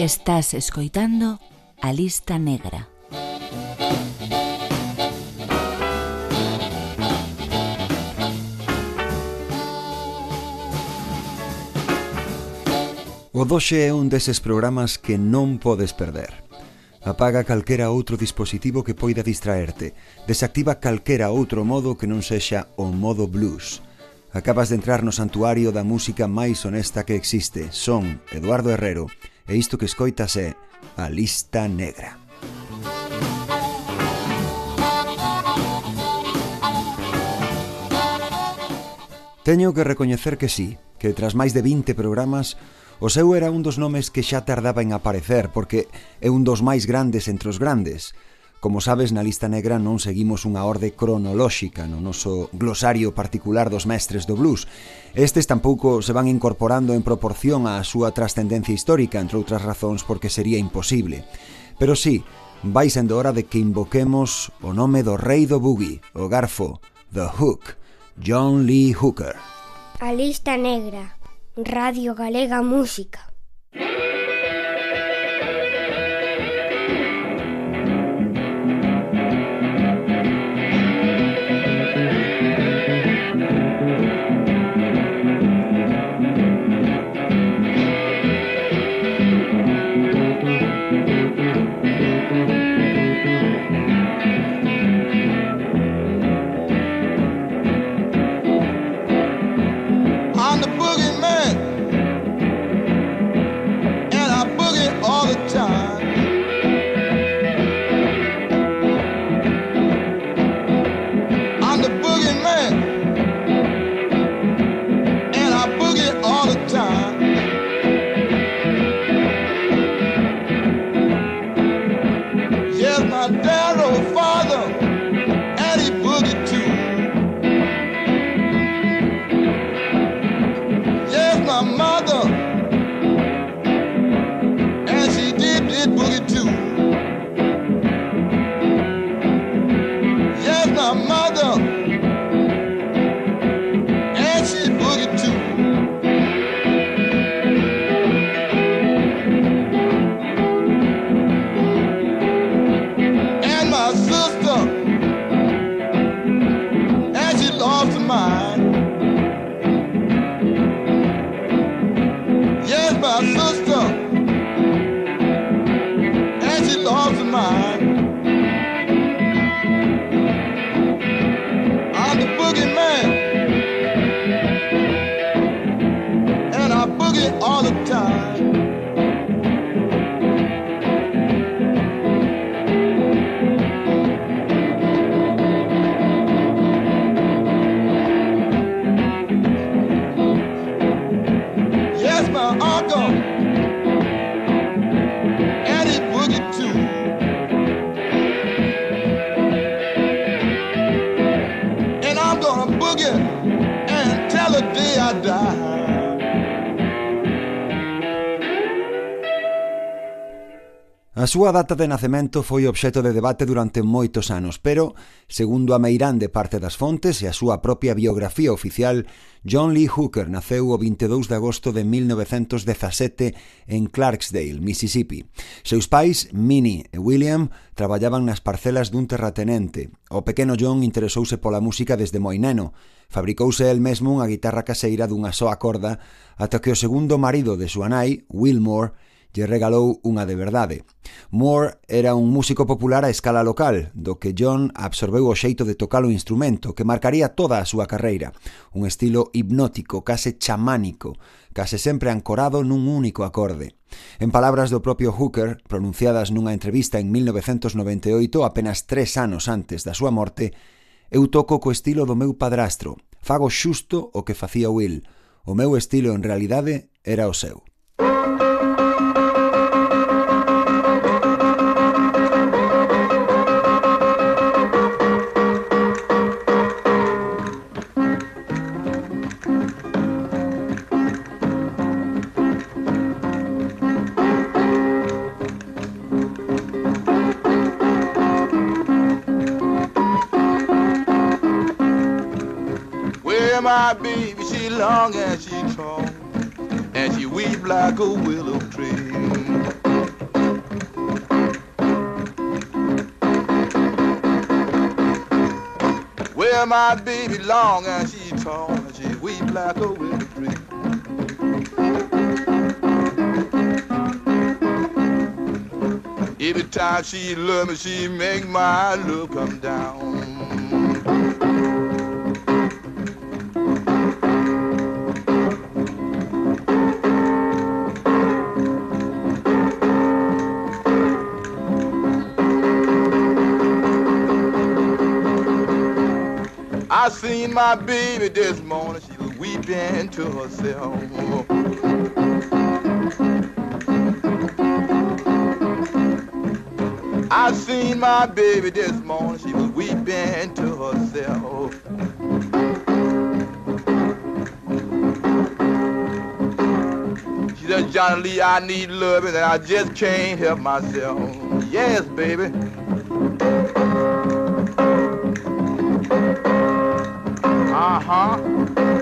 Estás escoitando a lista negra. O doxe é un deses programas que non podes perder. Apaga calquera outro dispositivo que poida distraerte. Desactiva calquera outro modo que non sexa o modo blues. Acabas de entrar no santuario da música máis honesta que existe. Son Eduardo Herrero E isto que escoitas é A Lista Negra. Teño que recoñecer que sí, que tras máis de 20 programas, o seu era un dos nomes que xa tardaba en aparecer, porque é un dos máis grandes entre os grandes, Como sabes, na lista negra non seguimos unha orde cronolóxica no noso glosario particular dos mestres do blues. Estes tampouco se van incorporando en proporción á súa trascendencia histórica, entre outras razóns porque sería imposible. Pero sí, vai sendo hora de que invoquemos o nome do rei do boogie, o garfo, The Hook, John Lee Hooker. A lista negra, Radio Galega Música. súa data de nacemento foi obxeto de debate durante moitos anos, pero, segundo a meirán de parte das fontes e a súa propia biografía oficial, John Lee Hooker naceu o 22 de agosto de 1917 en Clarksdale, Mississippi. Seus pais, Minnie e William, traballaban nas parcelas dun terratenente. O pequeno John interesouse pola música desde moi neno. Fabricouse el mesmo unha guitarra caseira dunha soa corda ata que o segundo marido de súa nai, Wilmore, lle regalou unha de verdade. Moore era un músico popular a escala local, do que John absorbeu o xeito de tocar o instrumento, que marcaría toda a súa carreira. Un estilo hipnótico, case chamánico, case sempre ancorado nun único acorde. En palabras do propio Hooker, pronunciadas nunha entrevista en 1998, apenas tres anos antes da súa morte, eu toco co estilo do meu padrastro, fago xusto o que facía Will. O meu estilo en realidade era o seu. my baby, she long and she tall, and she weep like a willow tree. Well, my baby long and she tall, and she weep like a willow tree. Every time she love me, she make my love come down. I seen my baby this morning, she was weeping to herself. I seen my baby this morning, she was weeping to herself. She said, Johnny Lee, I need love and I just can't help myself. Yes, baby. Uh-huh.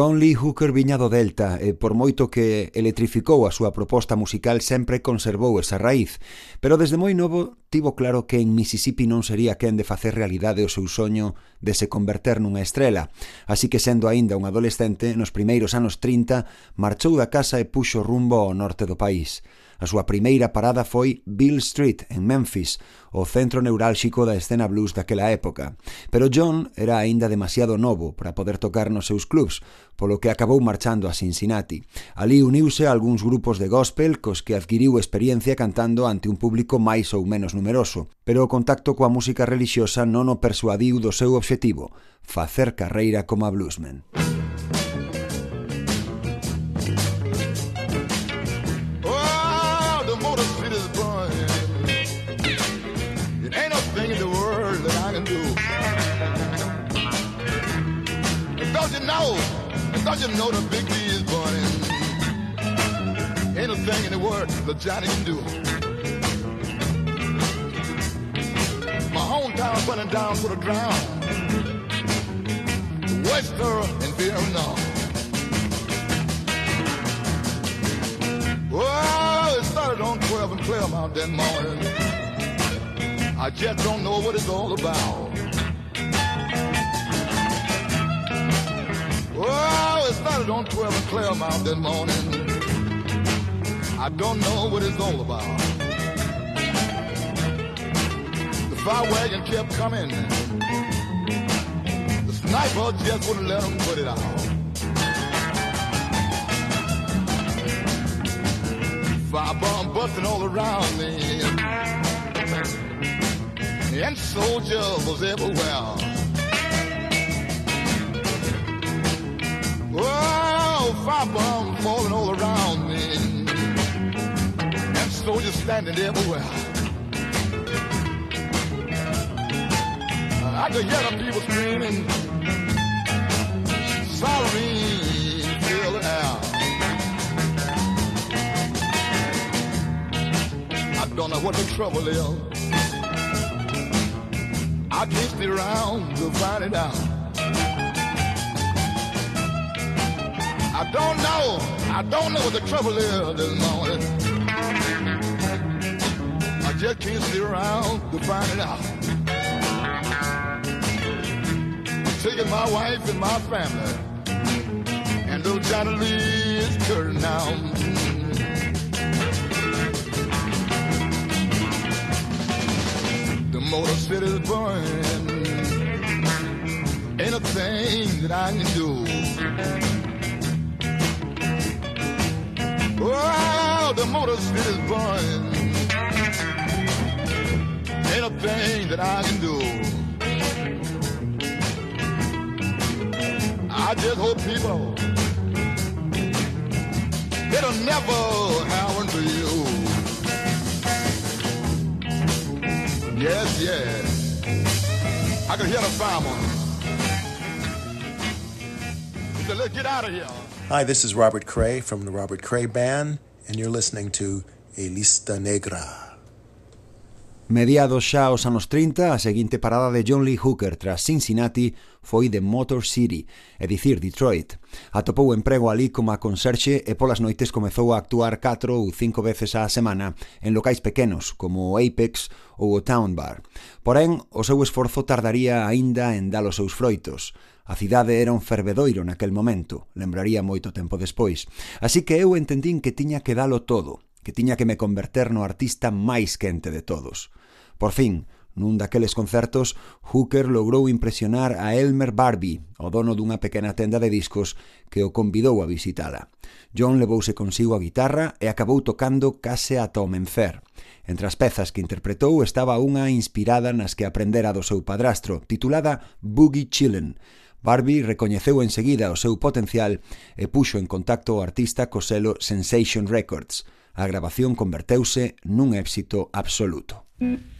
John Lee Hooker viña do Delta e por moito que electrificou a súa proposta musical sempre conservou esa raíz. Pero desde moi novo tivo claro que en Mississippi non sería quen de facer realidade o seu soño de se converter nunha estrela. Así que sendo aínda un adolescente, nos primeiros anos 30, marchou da casa e puxo rumbo ao norte do país. A súa primeira parada foi Bill Street, en Memphis, o centro neurálxico da escena blues daquela época. Pero John era aínda demasiado novo para poder tocar nos seus clubs, polo que acabou marchando a Cincinnati. Ali uniuse a algúns grupos de gospel cos que adquiriu experiencia cantando ante un público público máis ou menos numeroso, pero o contacto coa música relixiosa non o persuadiu do seu obxectivo, facer carreira como bluesman. Oh, Cause you know the big D is burning. Ain't a in the world that Johnny can do. My hometown burning down to the ground. Wester and Vietnam. Well, it started on 12 and Clairmount that morning. I just don't know what it's all about. Well, it started on 12 and Clairmount that morning. I don't know what it's all about. Fire wagon kept coming. The sniper just wouldn't let him put it out. Fire bomb busting all around me. And soldiers was everywhere. Oh, fire bomb falling all around me. And soldiers standing everywhere. I could hear the people screaming. Sorry, fill the air. I don't know what the trouble is. I can't stay around to find it out. I don't know. I don't know what the trouble is this morning. I just can't stay around to find it out. Taking my wife and my family. And little Johnny Lee is turning now. Motor City's burning. Ain't a thing that I can do. Oh, the Motor City's burning. Ain't a thing that I can do. I just hope people it'll never happen to you. Yes, yes. I can hear the fireman. He let's get out of here. Hi, this is Robert Cray from the Robert Cray Band, and you're listening to A Lista Negra. Mediados xa os anos 30, a seguinte parada de John Lee Hooker tras Cincinnati foi de Motor City, é dicir, Detroit. Atopou emprego ali como a conserxe e polas noites comezou a actuar 4 ou 5 veces á semana en locais pequenos, como o Apex ou o Town Bar. Porén, o seu esforzo tardaría aínda en dar os seus froitos. A cidade era un fervedoiro naquel momento, lembraría moito tempo despois. Así que eu entendín que tiña que dalo todo, que tiña que me converter no artista máis quente de todos. Por fin, nun daqueles concertos, Hooker logrou impresionar a Elmer Barbie, o dono dunha pequena tenda de discos que o convidou a visitala. John levouse consigo a guitarra e acabou tocando case ata o mencer. Entre as pezas que interpretou estaba unha inspirada nas que aprendera do seu padrastro, titulada Boogie Chillin', Barbie recoñeceu enseguida o seu potencial e puxo en contacto o artista co selo Sensation Records. A grabación converteuse nun éxito absoluto. Mm.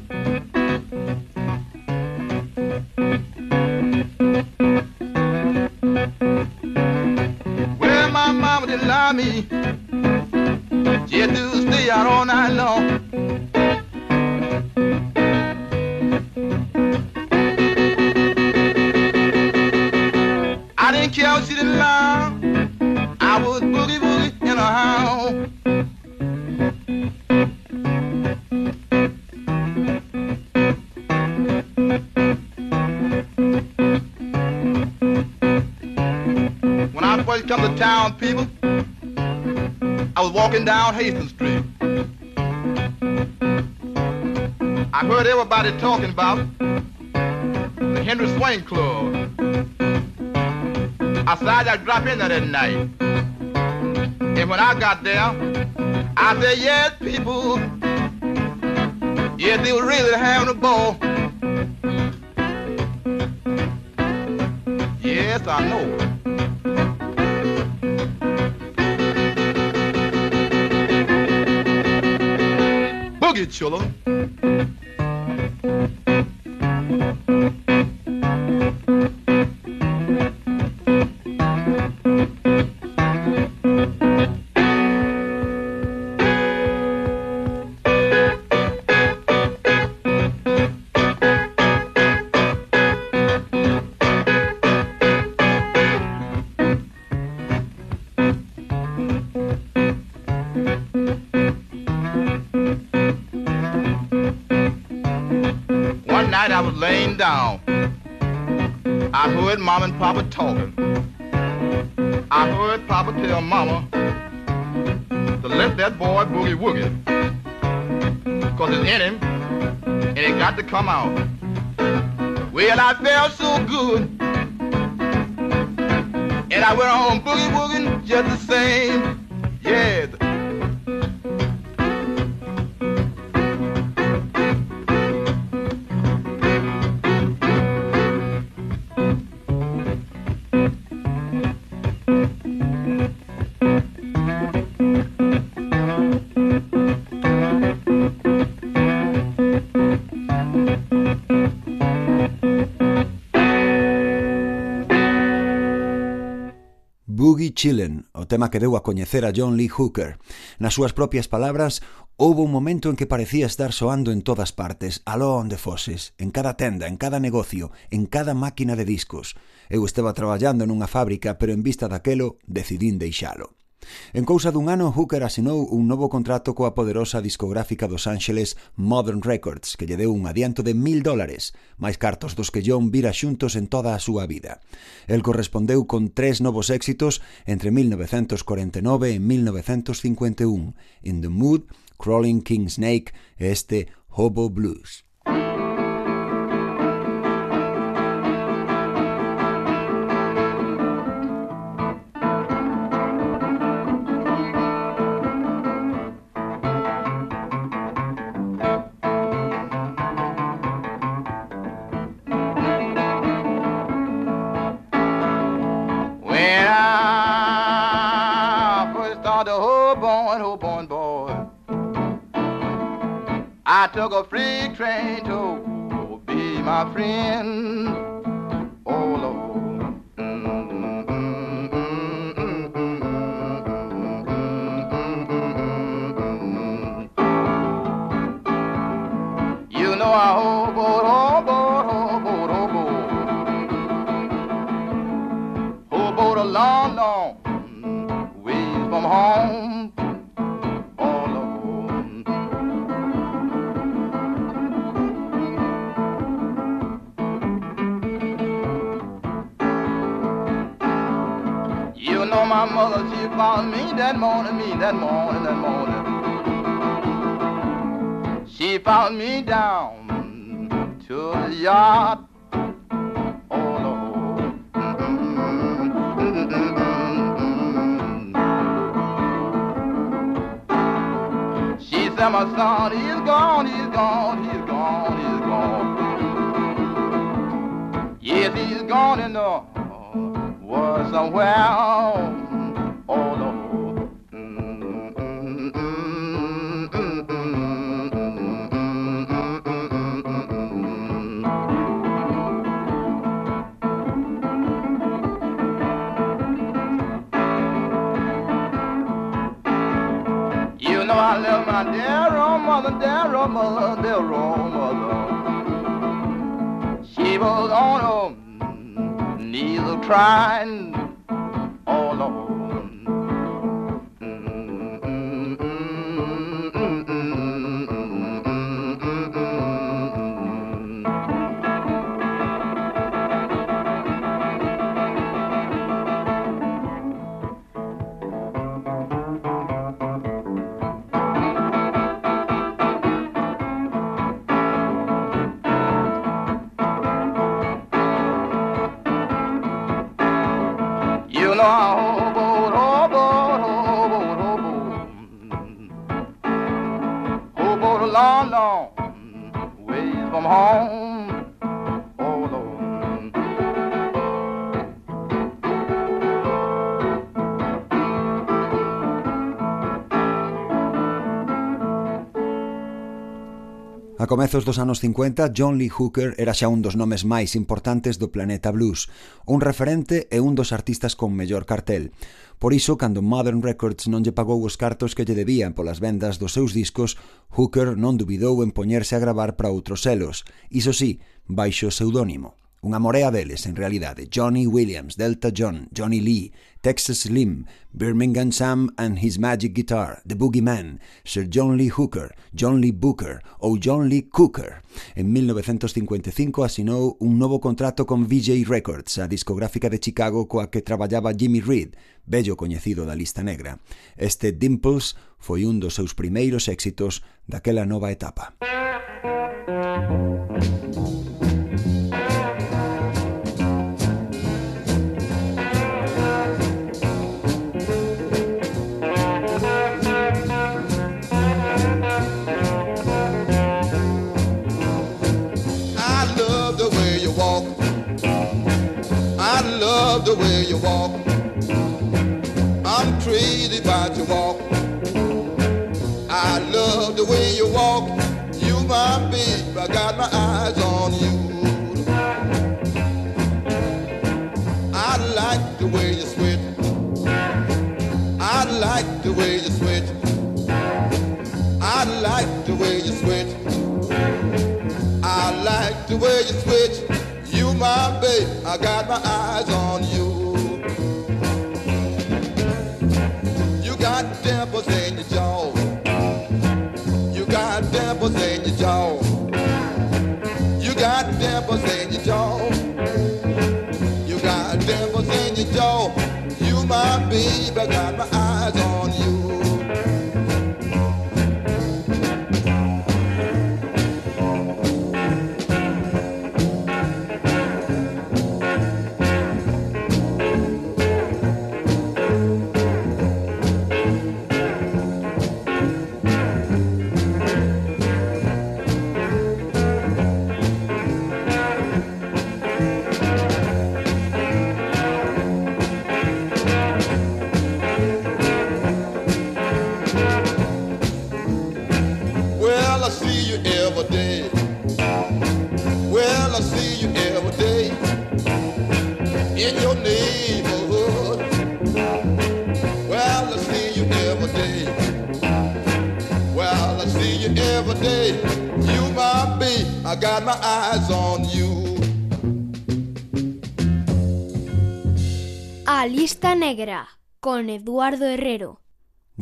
I was walking down Hastings Street. I heard everybody talking about the Henry's Swing Club. I said I'd drop in there that night. And when I got there, I said, yes, people, yes, they were really having a ball. Yes, I know. geçiyor lan. tema que deu a coñecer a John Lee Hooker. Nas súas propias palabras, houve un momento en que parecía estar soando en todas partes, aló onde foses, en cada tenda, en cada negocio, en cada máquina de discos. Eu estaba traballando nunha fábrica, pero en vista daquelo, decidín deixalo. En cousa dun ano, Hooker asinou un novo contrato coa poderosa discográfica dos Ángeles Modern Records, que lle deu un adianto de mil dólares, máis cartos dos que John vira xuntos en toda a súa vida. El correspondeu con tres novos éxitos entre 1949 e 1951, In the Mood, Crawling King Snake e este Hobo Blues. Took a freight train to oh, be my friend. Found me that morning, me that morning, that morning. She found me down to the yard. Oh Lord. She said, my son, he's gone, he's gone, he's gone, he's gone. Yes, he's gone in the uh, was somewhere. Mother, dear old mother, dear old mother. She was on her knees crying, comezos dos anos 50, John Lee Hooker era xa un dos nomes máis importantes do planeta blues, un referente e un dos artistas con mellor cartel. Por iso, cando Modern Records non lle pagou os cartos que lle debían polas vendas dos seus discos, Hooker non dubidou en poñerse a gravar para outros selos, iso sí, baixo seudónimo. Unha morea deles, en realidade, Johnny Williams, Delta John, Johnny Lee, Texas Slim, Birmingham Sam and His Magic Guitar, The Boogeyman, Sir John Lee Hooker, John Lee Booker ou John Lee Cooker. En 1955 asinou un novo contrato con VJ Records, a discográfica de Chicago coa que traballaba Jimmy Reed, bello coñecido da lista negra. Este Dimples foi un dos seus primeiros éxitos daquela nova etapa. You walk. You my babe, I got my eyes on you. I like the way you sweat. I like the way you switch. I like the way you switch. I like the way you switch. You my babe, I got my eyes on. You You got dimples in your jaw. You got dimples in your jaw. You my babe, I got my eyes on you. got my eyes on you. A lista negra con Eduardo Herrero.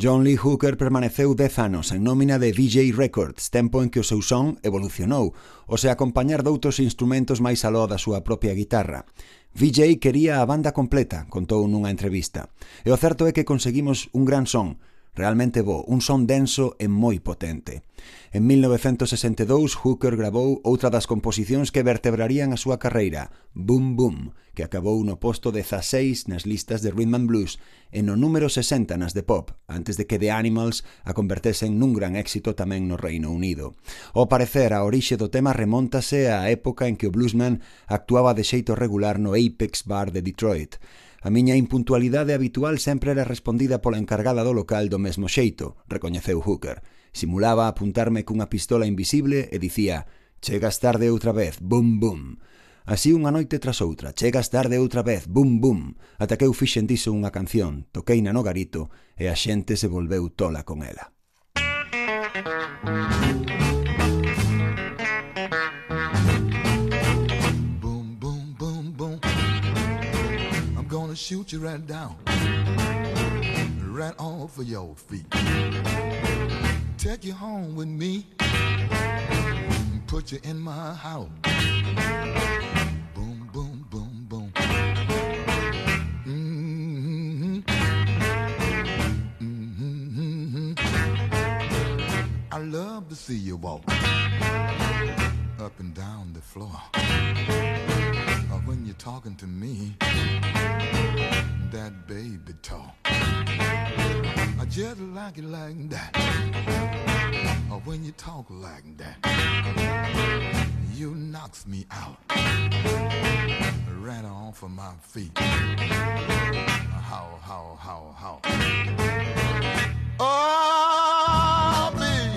John Lee Hooker permaneceu 10 anos en nómina de DJ Records, tempo en que o seu son evolucionou, o se acompañar doutros instrumentos máis aló da súa propia guitarra. VJ quería a banda completa, contou nunha entrevista. E o certo é que conseguimos un gran son, realmente bo, un son denso e moi potente. En 1962, Hooker grabou outra das composicións que vertebrarían a súa carreira, Boom Boom, que acabou no posto 16 nas listas de Rhythm and Blues e no número 60 nas de pop, antes de que The Animals a convertesen nun gran éxito tamén no Reino Unido. Ao parecer, a orixe do tema remontase á época en que o bluesman actuaba de xeito regular no Apex Bar de Detroit. A miña impuntualidade habitual sempre era respondida pola encargada do local do mesmo xeito, recoñeceu Hooker. Simulaba apuntarme cunha pistola invisible e dicía «Chegas tarde outra vez, bum, bum». Así unha noite tras outra, chegas tarde outra vez, bum, bum, ata que eu fixen diso unha canción, toquei na no garito e a xente se volveu tola con ela. Boom, boom, boom, boom. I'm gonna shoot you right down, right off of your feet. Take you home with me, put you in my house. Boom, boom, boom, boom. Mm-hmm. Mm-hmm. I love to see you walk up and down the floor. Or when you're talking to me, that baby talk. I just like it like that. Or when you talk like that, you knocks me out. Right off of my feet. How, how, how, how. Oh, baby,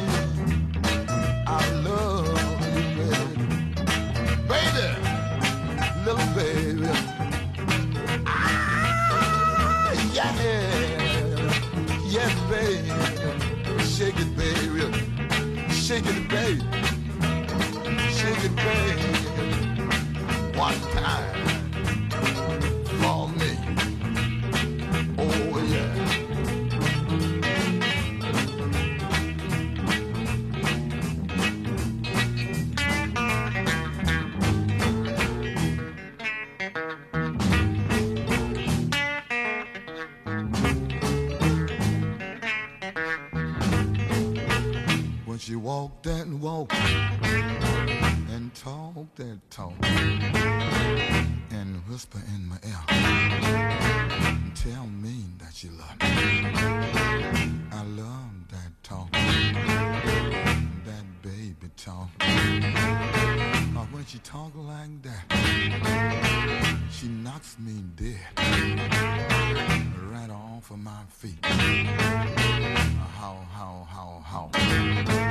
Shake it, baby. She walked and walked and talk and talk and whisper in my ear and tell me that you love me. I love that talk, that baby talk. Or when she talk like that, she knocks me dead right off of my feet. How, how, how, how.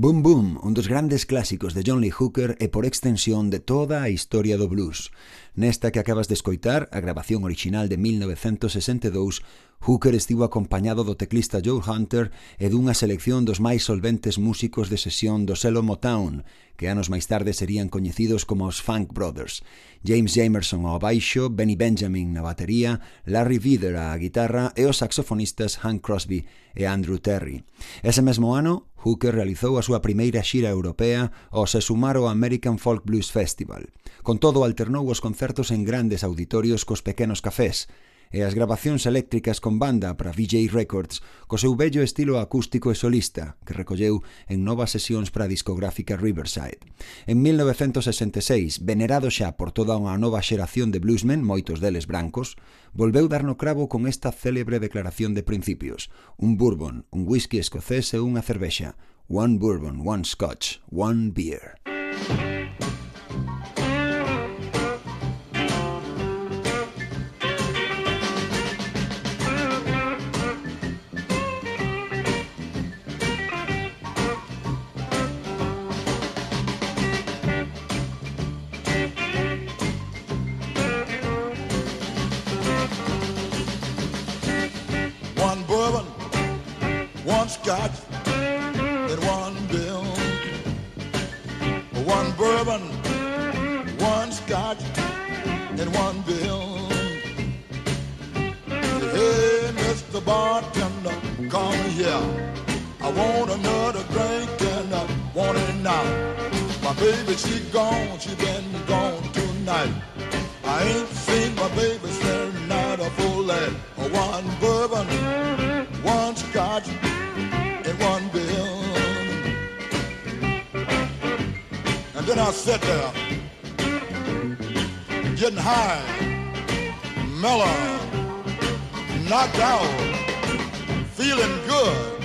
Boom Boom, un dos grandes clásicos de John Lee Hooker e por extensión de toda a historia do blues. Nesta que acabas de escoitar, a grabación original de 1962, Hooker estivo acompañado do teclista Joe Hunter e dunha selección dos máis solventes músicos de sesión do selo Motown, que anos máis tarde serían coñecidos como os Funk Brothers. James Jamerson ao baixo, Benny Benjamin na batería, Larry Vider á guitarra e os saxofonistas Hank Crosby e Andrew Terry. Ese mesmo ano, Hooker realizou a súa primeira xira europea ao se sumar ao American Folk Blues Festival. Con todo, alternou os concertos en grandes auditorios cos pequenos cafés, e as grabacións eléctricas con banda para VJ Records, co seu bello estilo acústico e solista, que recolleu en novas sesións para a discográfica Riverside. En 1966, venerado xa por toda unha nova xeración de bluesmen, moitos deles brancos, volveu dar no cravo con esta célebre declaración de principios. Un bourbon, un whisky escocés e unha cervexa. One bourbon, one scotch, one beer. Scotch in one bill. One bourbon, one scotch in one bill. Hey, Mr. Bartender, come here. I want another drink and I want it now. My baby, she gone, she been gone tonight. I ain't seen my baby since night a full. One bourbon, one scotch then I sat there, getting high, mellow, knocked out, feeling good.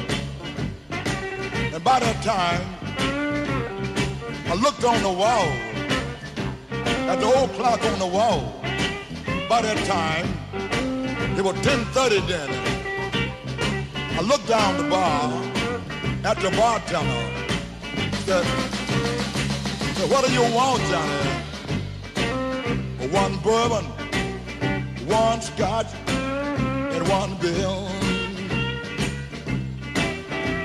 And by that time, I looked on the wall, at the old clock on the wall. By that time, it was 10.30 then. I looked down the bar, at the bartender. Said, what do you want, Johnny? One bourbon, one scotch, and one bill.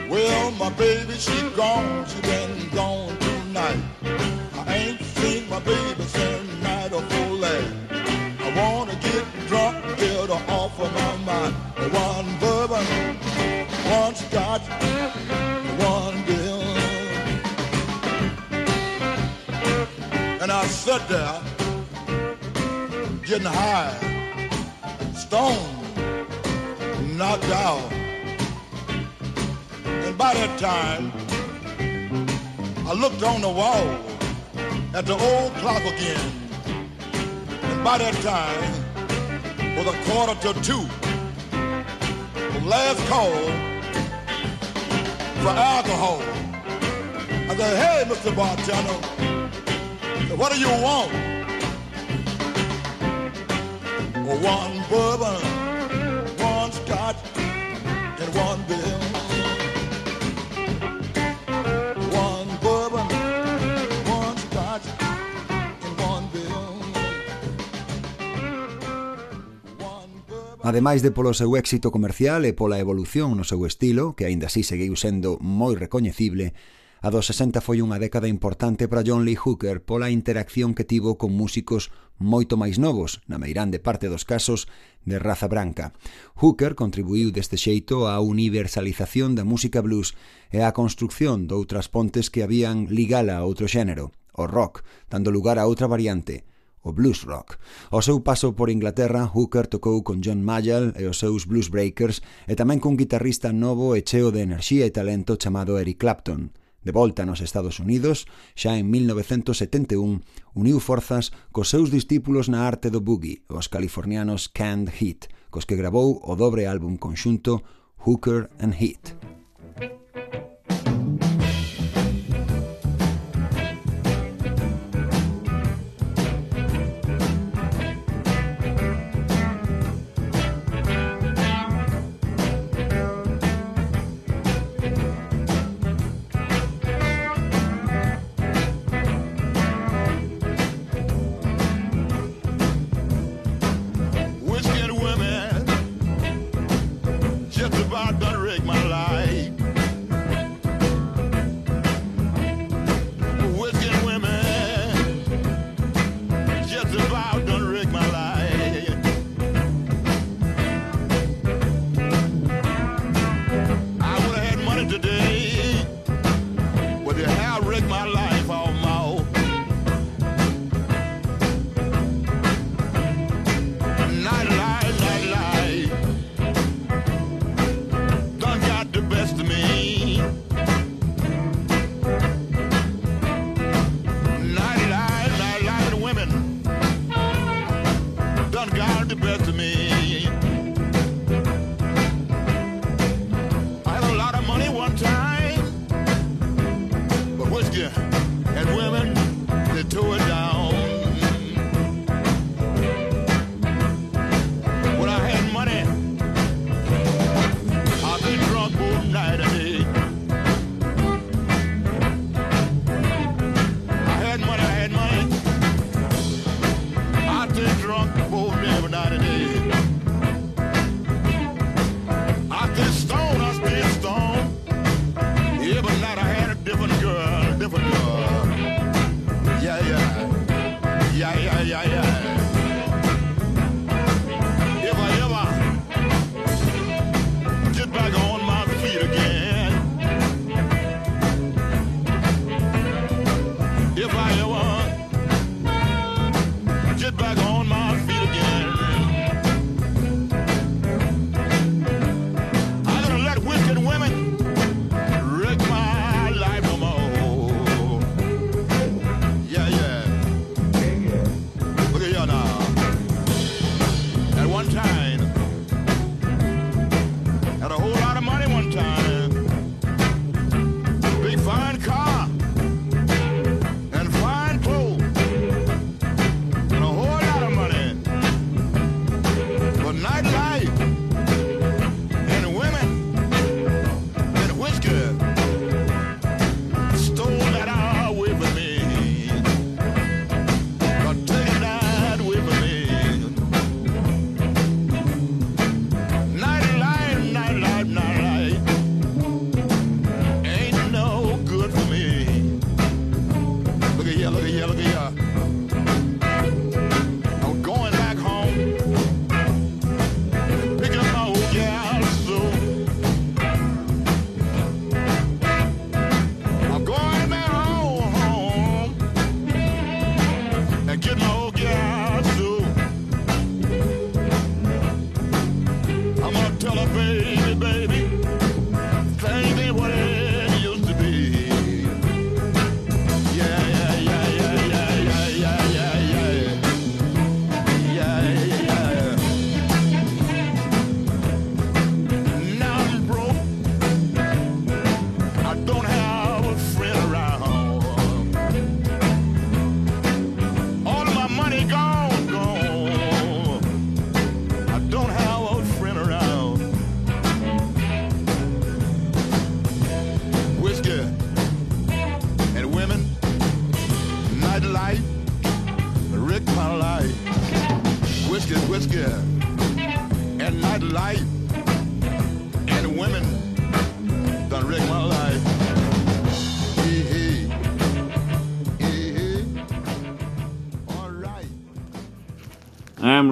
Well, my baby, she gone, she been gone tonight. I ain't seen my baby since night of full I wanna get drunk, get her off of my mind. One bourbon, one scotch, Sat there, getting high, stoned, knocked out. And by that time, I looked on the wall at the old clock again. And by that time, was a quarter to two. The last call for alcohol. I said, hey, Mr. Bartender, What do you want? One bourbon, one scotch, and one bill. One bourbon, one scotch, and one bill. Ademais de polo seu éxito comercial e pola evolución no seu estilo, que aínda así seguiu sendo moi recoñecible, A dos 60 foi unha década importante para John Lee Hooker pola interacción que tivo con músicos moito máis novos, na meirande parte dos casos, de raza branca. Hooker contribuiu deste xeito á universalización da música blues e á construcción de outras pontes que habían ligala a outro xénero, o rock, dando lugar a outra variante, o blues rock. Ao seu paso por Inglaterra, Hooker tocou con John Mayall e os seus Blues Breakers e tamén cun guitarrista novo e cheo de enerxía e talento chamado Eric Clapton. De volta nos Estados Unidos, xa en 1971, uniu forzas cos seus discípulos na arte do boogie, os californianos Canned Heat, cos que gravou o dobre álbum conxunto Hooker and Heat.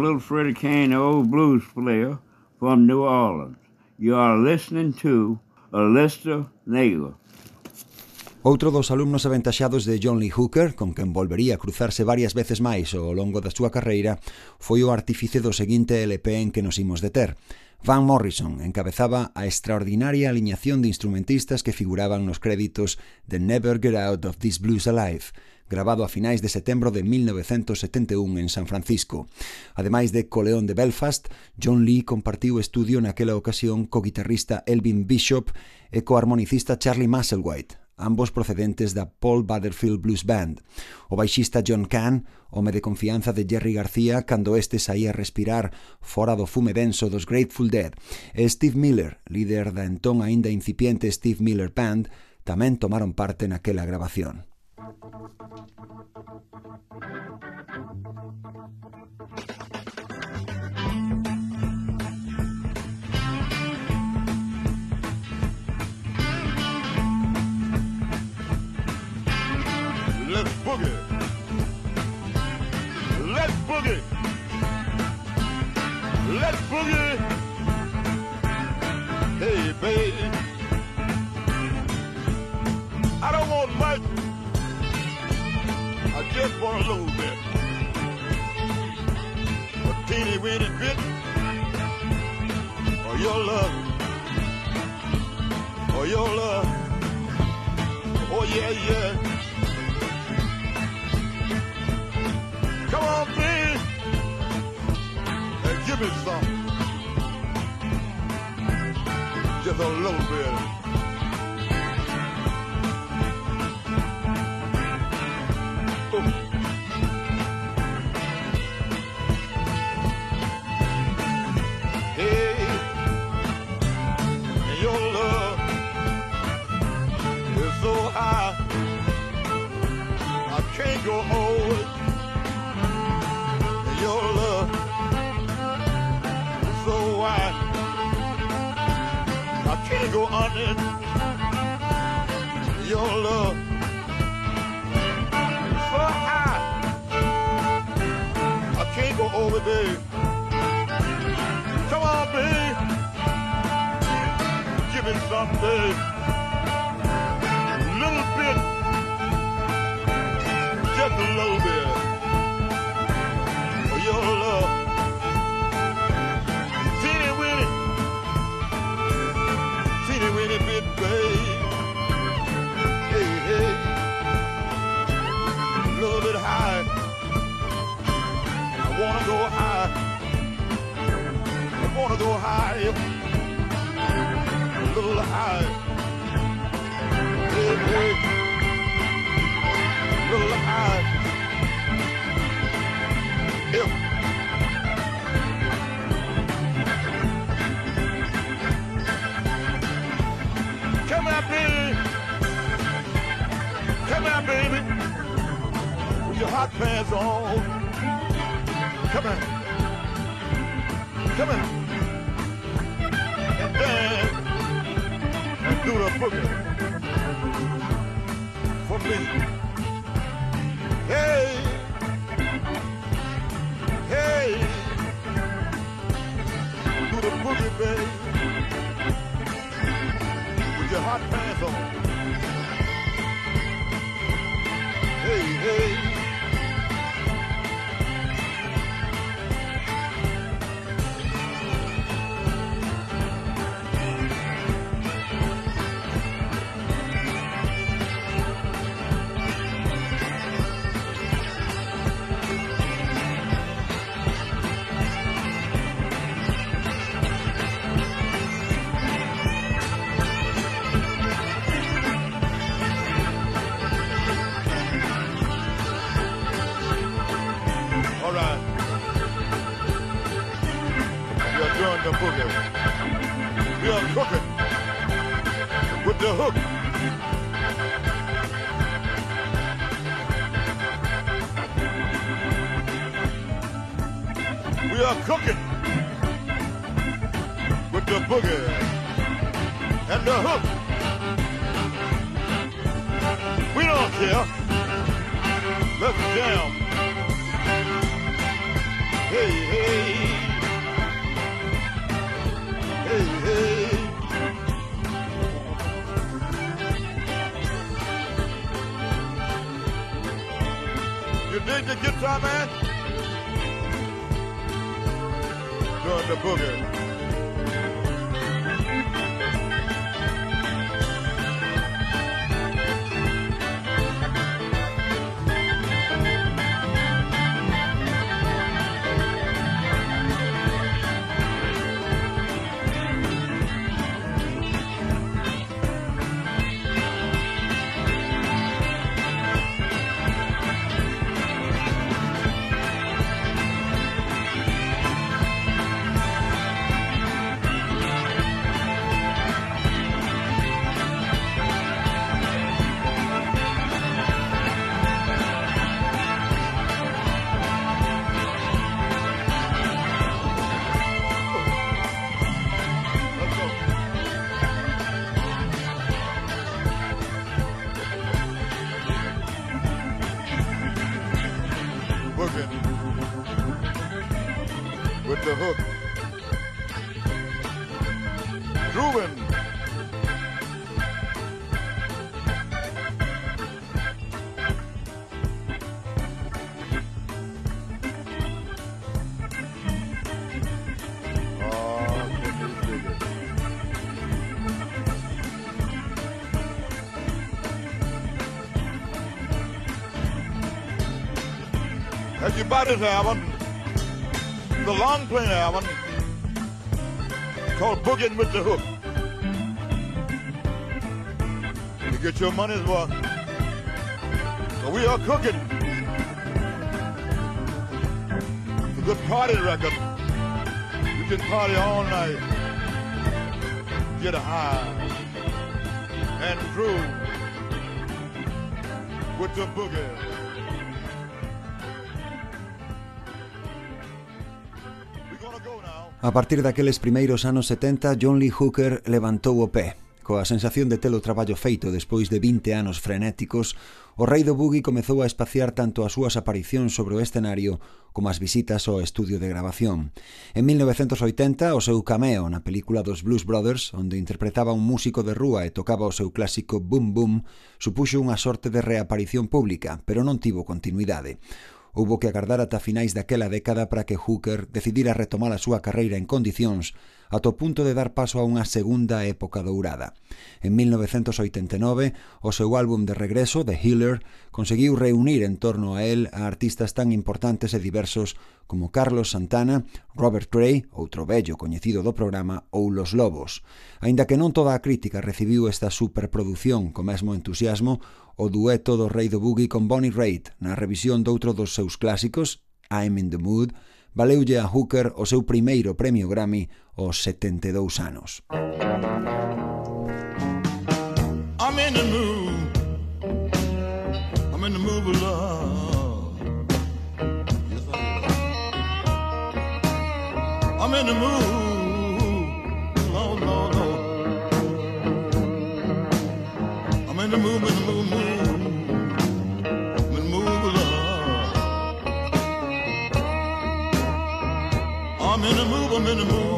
little Freddie Kane, the old blues player from New Orleans. You are listening to Alistair Negro. Outro dos alumnos aventaxados de John Lee Hooker, con quen volvería a cruzarse varias veces máis ao longo da súa carreira, foi o artífice do seguinte LP en que nos imos deter. Van Morrison encabezaba a extraordinaria aliñación de instrumentistas que figuraban nos créditos de Never Get Out of This Blues Alive, grabado a finais de setembro de 1971 en San Francisco. Ademais de Coleón de Belfast, John Lee compartiu estudio naquela ocasión co guitarrista Elvin Bishop e co harmonicista Charlie Musselwhite, ambos procedentes da Paul Butterfield Blues Band. O baixista John Kahn, home de confianza de Jerry García cando este saía a respirar fora do fume denso dos Grateful Dead, e Steve Miller, líder da entón aínda incipiente Steve Miller Band, tamén tomaron parte naquela grabación. Let's boogie. Let's boogie. Let's boogie. Hey, babe. much. I just want a little bit. A teeny weeny bit of your love. Oh, your love. Oh, yeah, yeah. Come on, please. And give me some. Just a little bit. It. Your love so high, I can't go over, babe. Come on, babe. Give me some, babe. Little bit. Just a little Wanna go high. I wanna go higher, a little higher. Hey, hey, a little higher. Yeah. Come here, baby. Come here, baby. With your hot pants on. Come here and dance and do the boogie for me. Hey, hey, do the boogie, babe, with your hot pants on. Hey, hey. Buy this album, the long playing album called Boogin' with the Hook. You get your money's worth. So we are cooking. It's a good party record. You can party all night. Get high and groove with the boogie. partir daqueles primeiros anos 70, John Lee Hooker levantou o pé. Coa sensación de ter o traballo feito despois de 20 anos frenéticos, o rei do boogie comezou a espaciar tanto as súas aparicións sobre o escenario como as visitas ao estudio de grabación. En 1980, o seu cameo na película dos Blues Brothers, onde interpretaba un músico de rúa e tocaba o seu clásico Boom Boom, supuxo unha sorte de reaparición pública, pero non tivo continuidade. Houbo que agardar ata finais daquela década para que Hooker decidira retomar a súa carreira en condicións ata o punto de dar paso a unha segunda época dourada. En 1989, o seu álbum de regreso, The Healer, conseguiu reunir en torno a él a artistas tan importantes e diversos como Carlos Santana, Robert Cray, outro bello coñecido do programa, ou Los Lobos. Aínda que non toda a crítica recibiu esta superproducción co mesmo entusiasmo, o dueto do rei do boogie con Bonnie Raitt na revisión doutro dos seus clásicos, I'm in the Mood, valeulle a Hooker o seu primeiro premio Grammy aos 72 anos. I'm in the mood I'm in the mood of love yes, I'm in the mood No, no, no. I'm in the mood, in the mood. The mood,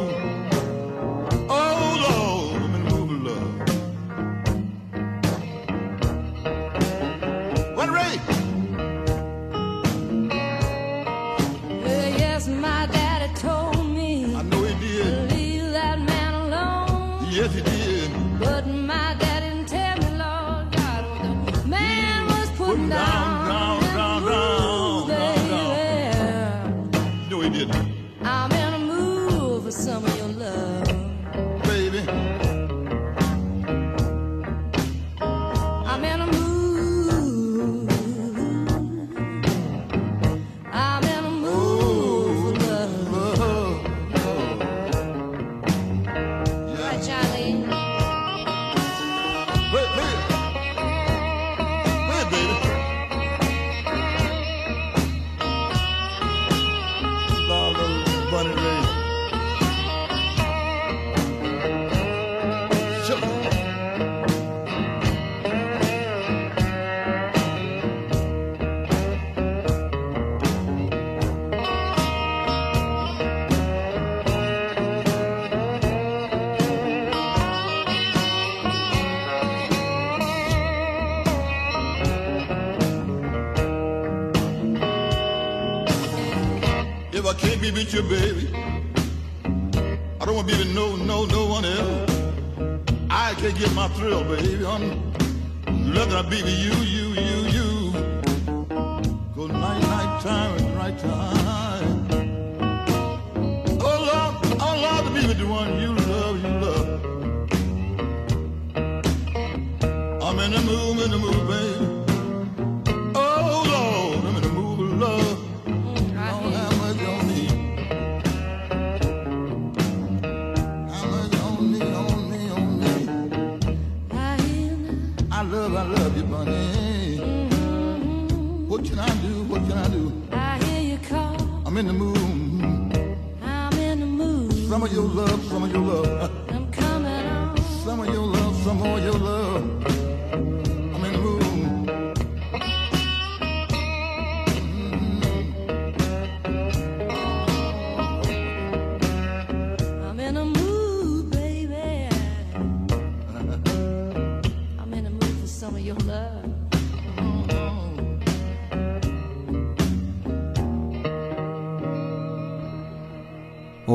little bunny With you, baby, I don't want to be with no, no, no one else. I can't get my thrill, baby. I'm lucky I be with you, you, you,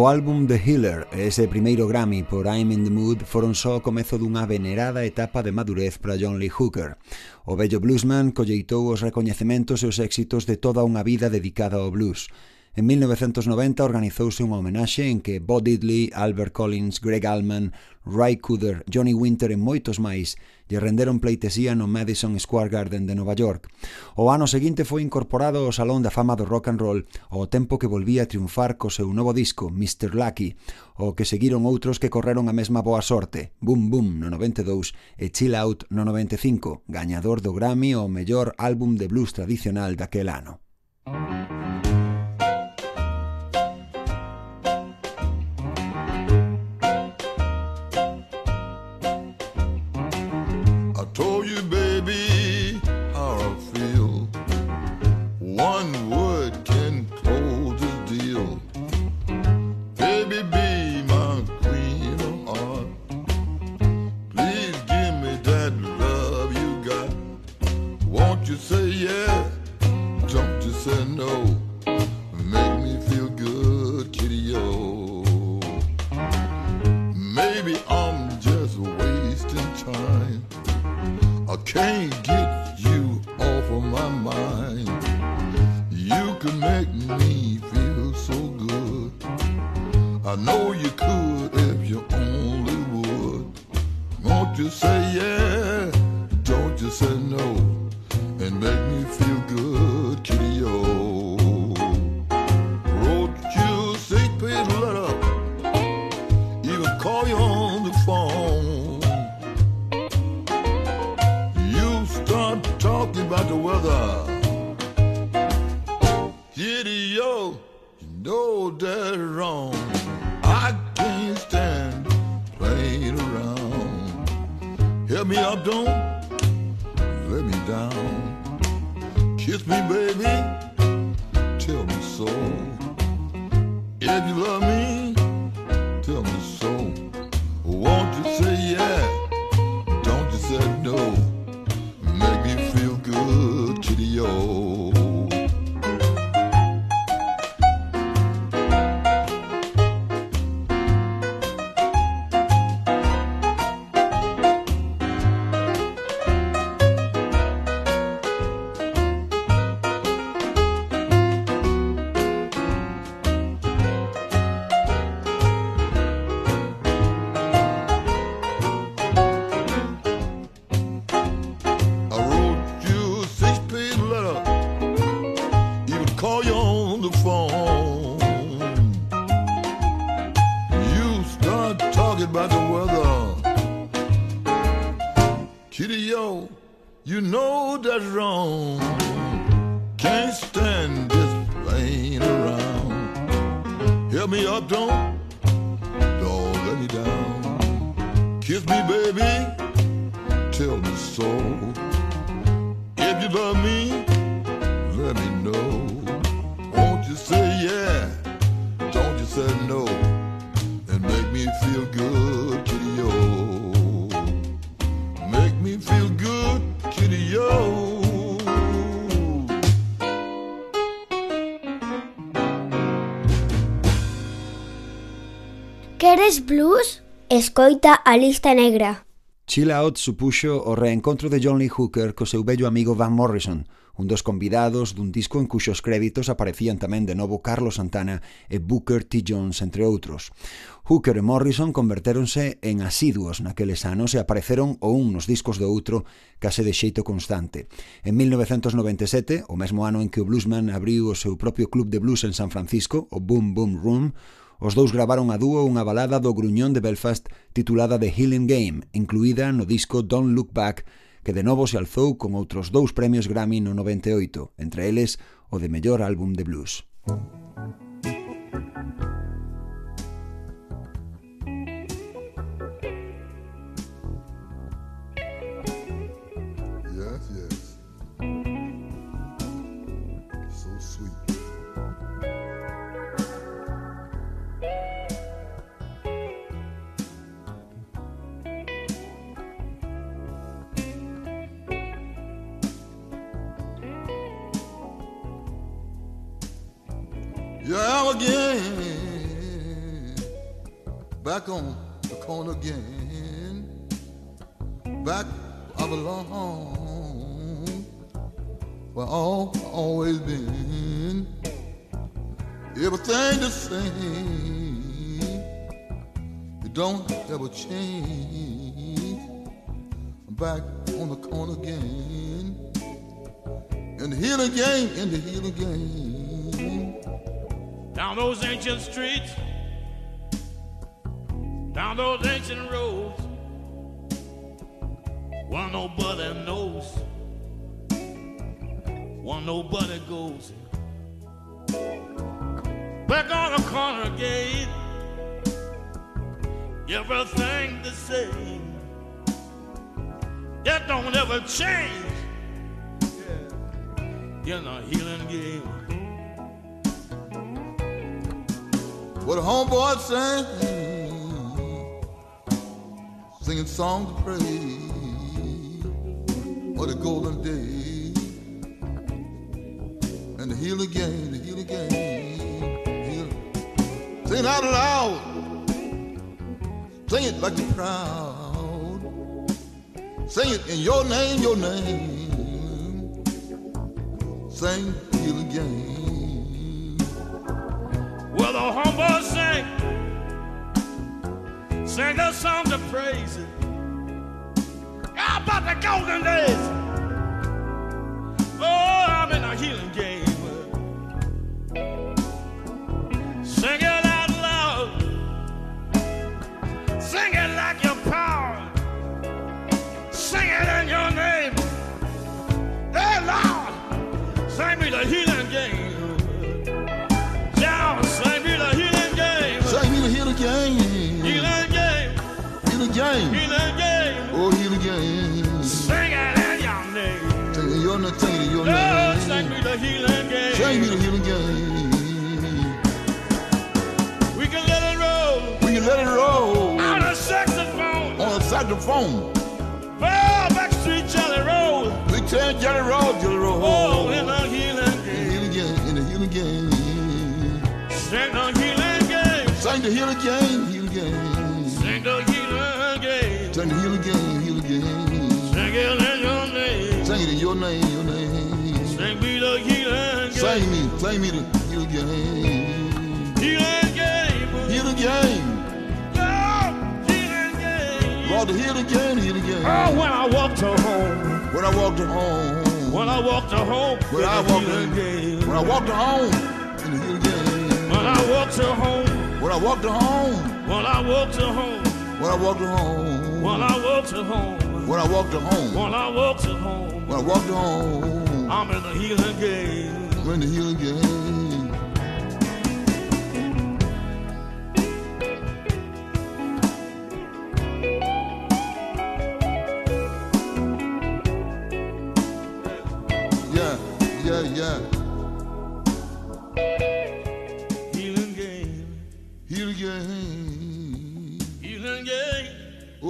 O álbum The Healer e ese primeiro Grammy por I'm in the Mood foron só o comezo dunha venerada etapa de madurez para John Lee Hooker. O bello bluesman colleitou os recoñecementos e os éxitos de toda unha vida dedicada ao blues. En 1990 organizouse unha homenaxe en que Bo Diddley, Albert Collins, Greg Allman, Ray Cooder, Johnny Winter e moitos máis lle renderon pleitesía no Madison Square Garden de Nova York. O ano seguinte foi incorporado ao Salón da Fama do Rock and Roll ao tempo que volvía a triunfar co seu novo disco, Mr. Lucky, o que seguiron outros que correron a mesma boa sorte, Boom Boom no 92 e Chill Out no 95, gañador do Grammy ao mellor álbum de blues tradicional daquel ano. Música Say no? Make me feel good, kitty. Maybe I'm just wasting time. I can't get you off of my mind. You can make me feel so good. I know you could if you only would. Won't you say yeah? Don't you say no? And make me feel good, kitty about the weather. Kitty yo, you know that's wrong. I can't stand playing around. Help me up, don't let me down. Kiss me, baby, tell me so. If you love me, escoita a lista negra. Chill Out supuxo o reencontro de John Lee Hooker co seu bello amigo Van Morrison, un dos convidados dun disco en cuxos créditos aparecían tamén de novo Carlos Santana e Booker T. Jones, entre outros. Hooker e Morrison convertéronse en asiduos naqueles anos e apareceron o un nos discos do outro case de xeito constante. En 1997, o mesmo ano en que o bluesman abriu o seu propio club de blues en San Francisco, o Boom Boom Room, Os dous gravaron a dúo unha balada do Gruñón de Belfast titulada The Healing Game, incluída no disco Don't Look Back, que de novo se alzou con outros dous premios Grammy no 98, entre eles o de mellor álbum de blues. Thank you. Allegheny back on the corner again. Back I belong, where all always been. Everything the same. It don't ever change. Back on the corner again. In the healing game, in the. Down those ancient streets, down those ancient roads, one nobody knows, one nobody goes. Back on the corner again, everything the same. That don't ever change. In a healing game. What homeboy sang, singing songs of praise. What a golden day, and the healing game, the healing game. Heal. Sing it out loud, sing it like you're proud. Sing it in your name, your name. Sing healing game. The humble sing, sing a song to praise it. How about the golden days? Oh, I'm in a healing game. Healing game. healing. Oh, healing game. Sing it in your name. Sing your name, sing your Oh, sing name. me the healing game. Sing me the healing game. We can let it roll We can let it roll on a saxophone. on a saxophone. Oh, backstreet jelly roll. We tell Jelly Roll, Jelly Roll. Oh, in the healing in the game. healing game, in the healing game. Sing the healing game. Sing the healing game, healing game. Sing the Sing the healing game, healing game. Sing it in your name. Sing it in your name, your name. Sing me the healing game. Sing me, sing me the healing game. Healing game. Healing game. Oh. Lord, the healing game, healing game. Oh, when I walk to home. When I walked to home. When I walk to home. When I walked healing in, when I walked to home, in the healing game. When I walk to home. When I walked to home, When I walk to home. When I walked to home, When I walk to home. when I walked to home, When I walk to home. when I walked to home, I'm in the healing game. we're in the healing game. Yeah, yeah, yeah. Healing game. Healing game.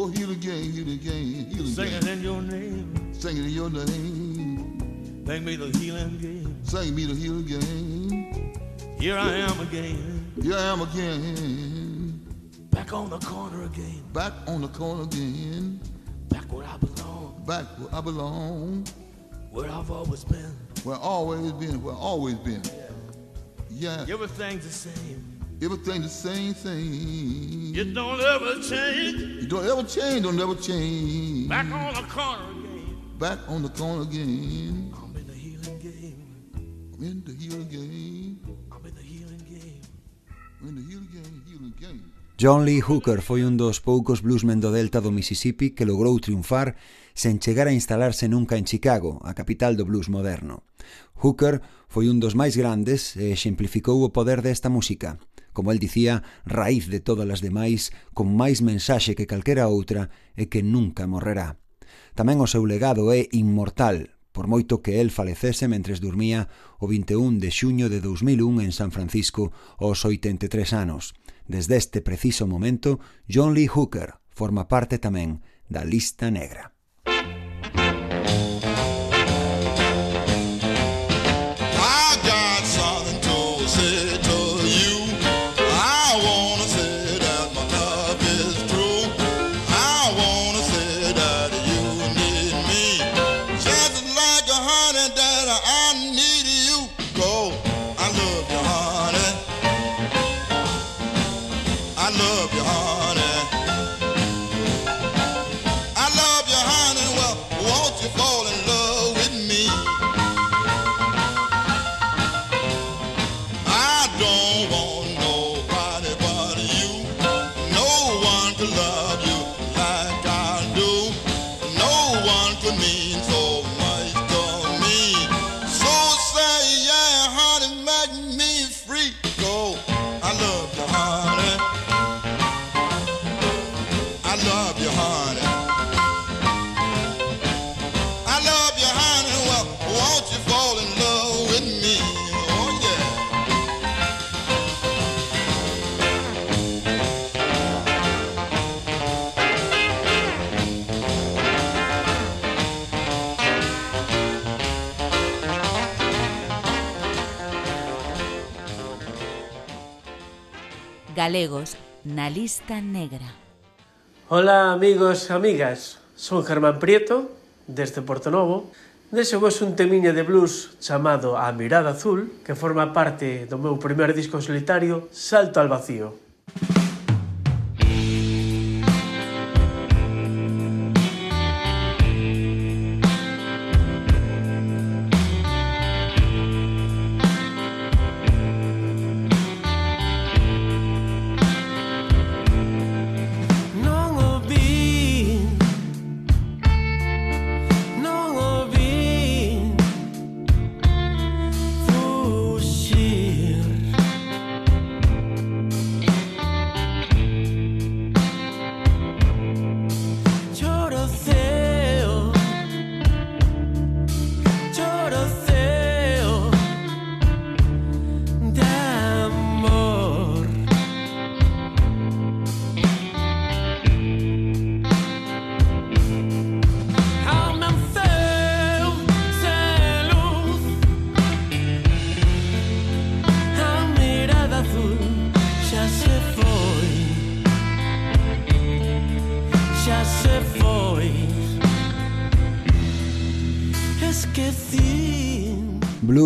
Oh, healing game, healing game, healing Sing game. it in your name. Sing it in your name. Sing me the healing game. Sing me the healing game. Here I am again. Here I am again. Back on the corner again. Back on the corner again. Back where I belong. Back where I belong. Where I've always been. Where always been, where always been. Yeah, Everything's the same. Everything the same thing. It don't ever change. You don't ever change, don't ever change. Back on the corner again. Back on the corner again. I'm in the healing game. I'm in the healing game. I'm in the healing game. I'm in the healing game, healing game. John Lee Hooker foi un dos poucos bluesmen do delta do Mississippi que logrou triunfar sen chegar a instalarse nunca en Chicago, a capital do blues moderno. Hooker foi un dos máis grandes e exemplificou o poder desta música, como el dicía, raíz de todas as demais, con máis mensaxe que calquera outra e que nunca morrerá. Tamén o seu legado é inmortal, por moito que el falecese mentres dormía o 21 de xuño de 2001 en San Francisco aos 83 anos. Desde este preciso momento, John Lee Hooker forma parte tamén da lista negra. galegos na lista negra. Ola amigos e amigas, son Germán Prieto, desde Porto Novo. Deixo vos un temiña de blues chamado A Mirada Azul, que forma parte do meu primer disco solitario Salto al Vacío.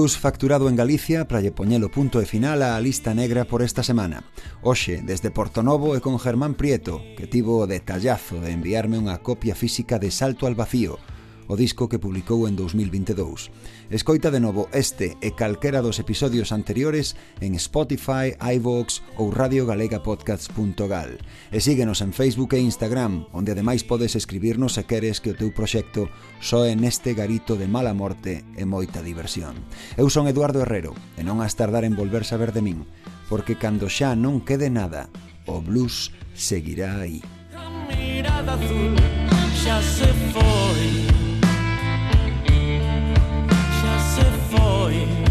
Plus facturado en Galicia para lle poñelo punto e final á lista negra por esta semana. Oxe, desde Porto Novo e con Germán Prieto, que tivo o detallazo de enviarme unha copia física de Salto al Vacío, o disco que publicou en 2022. Escoita de novo este e calquera dos episodios anteriores en Spotify, iVoox ou radiogalegapodcasts.gal. E síguenos en Facebook e Instagram, onde ademais podes escribirnos se queres que o teu proxecto soe neste garito de mala morte e moita diversión. Eu son Eduardo Herrero e non has tardar en volver saber de min, porque cando xa non quede nada, o blues seguirá aí. A mirada azul xa se foi Boy.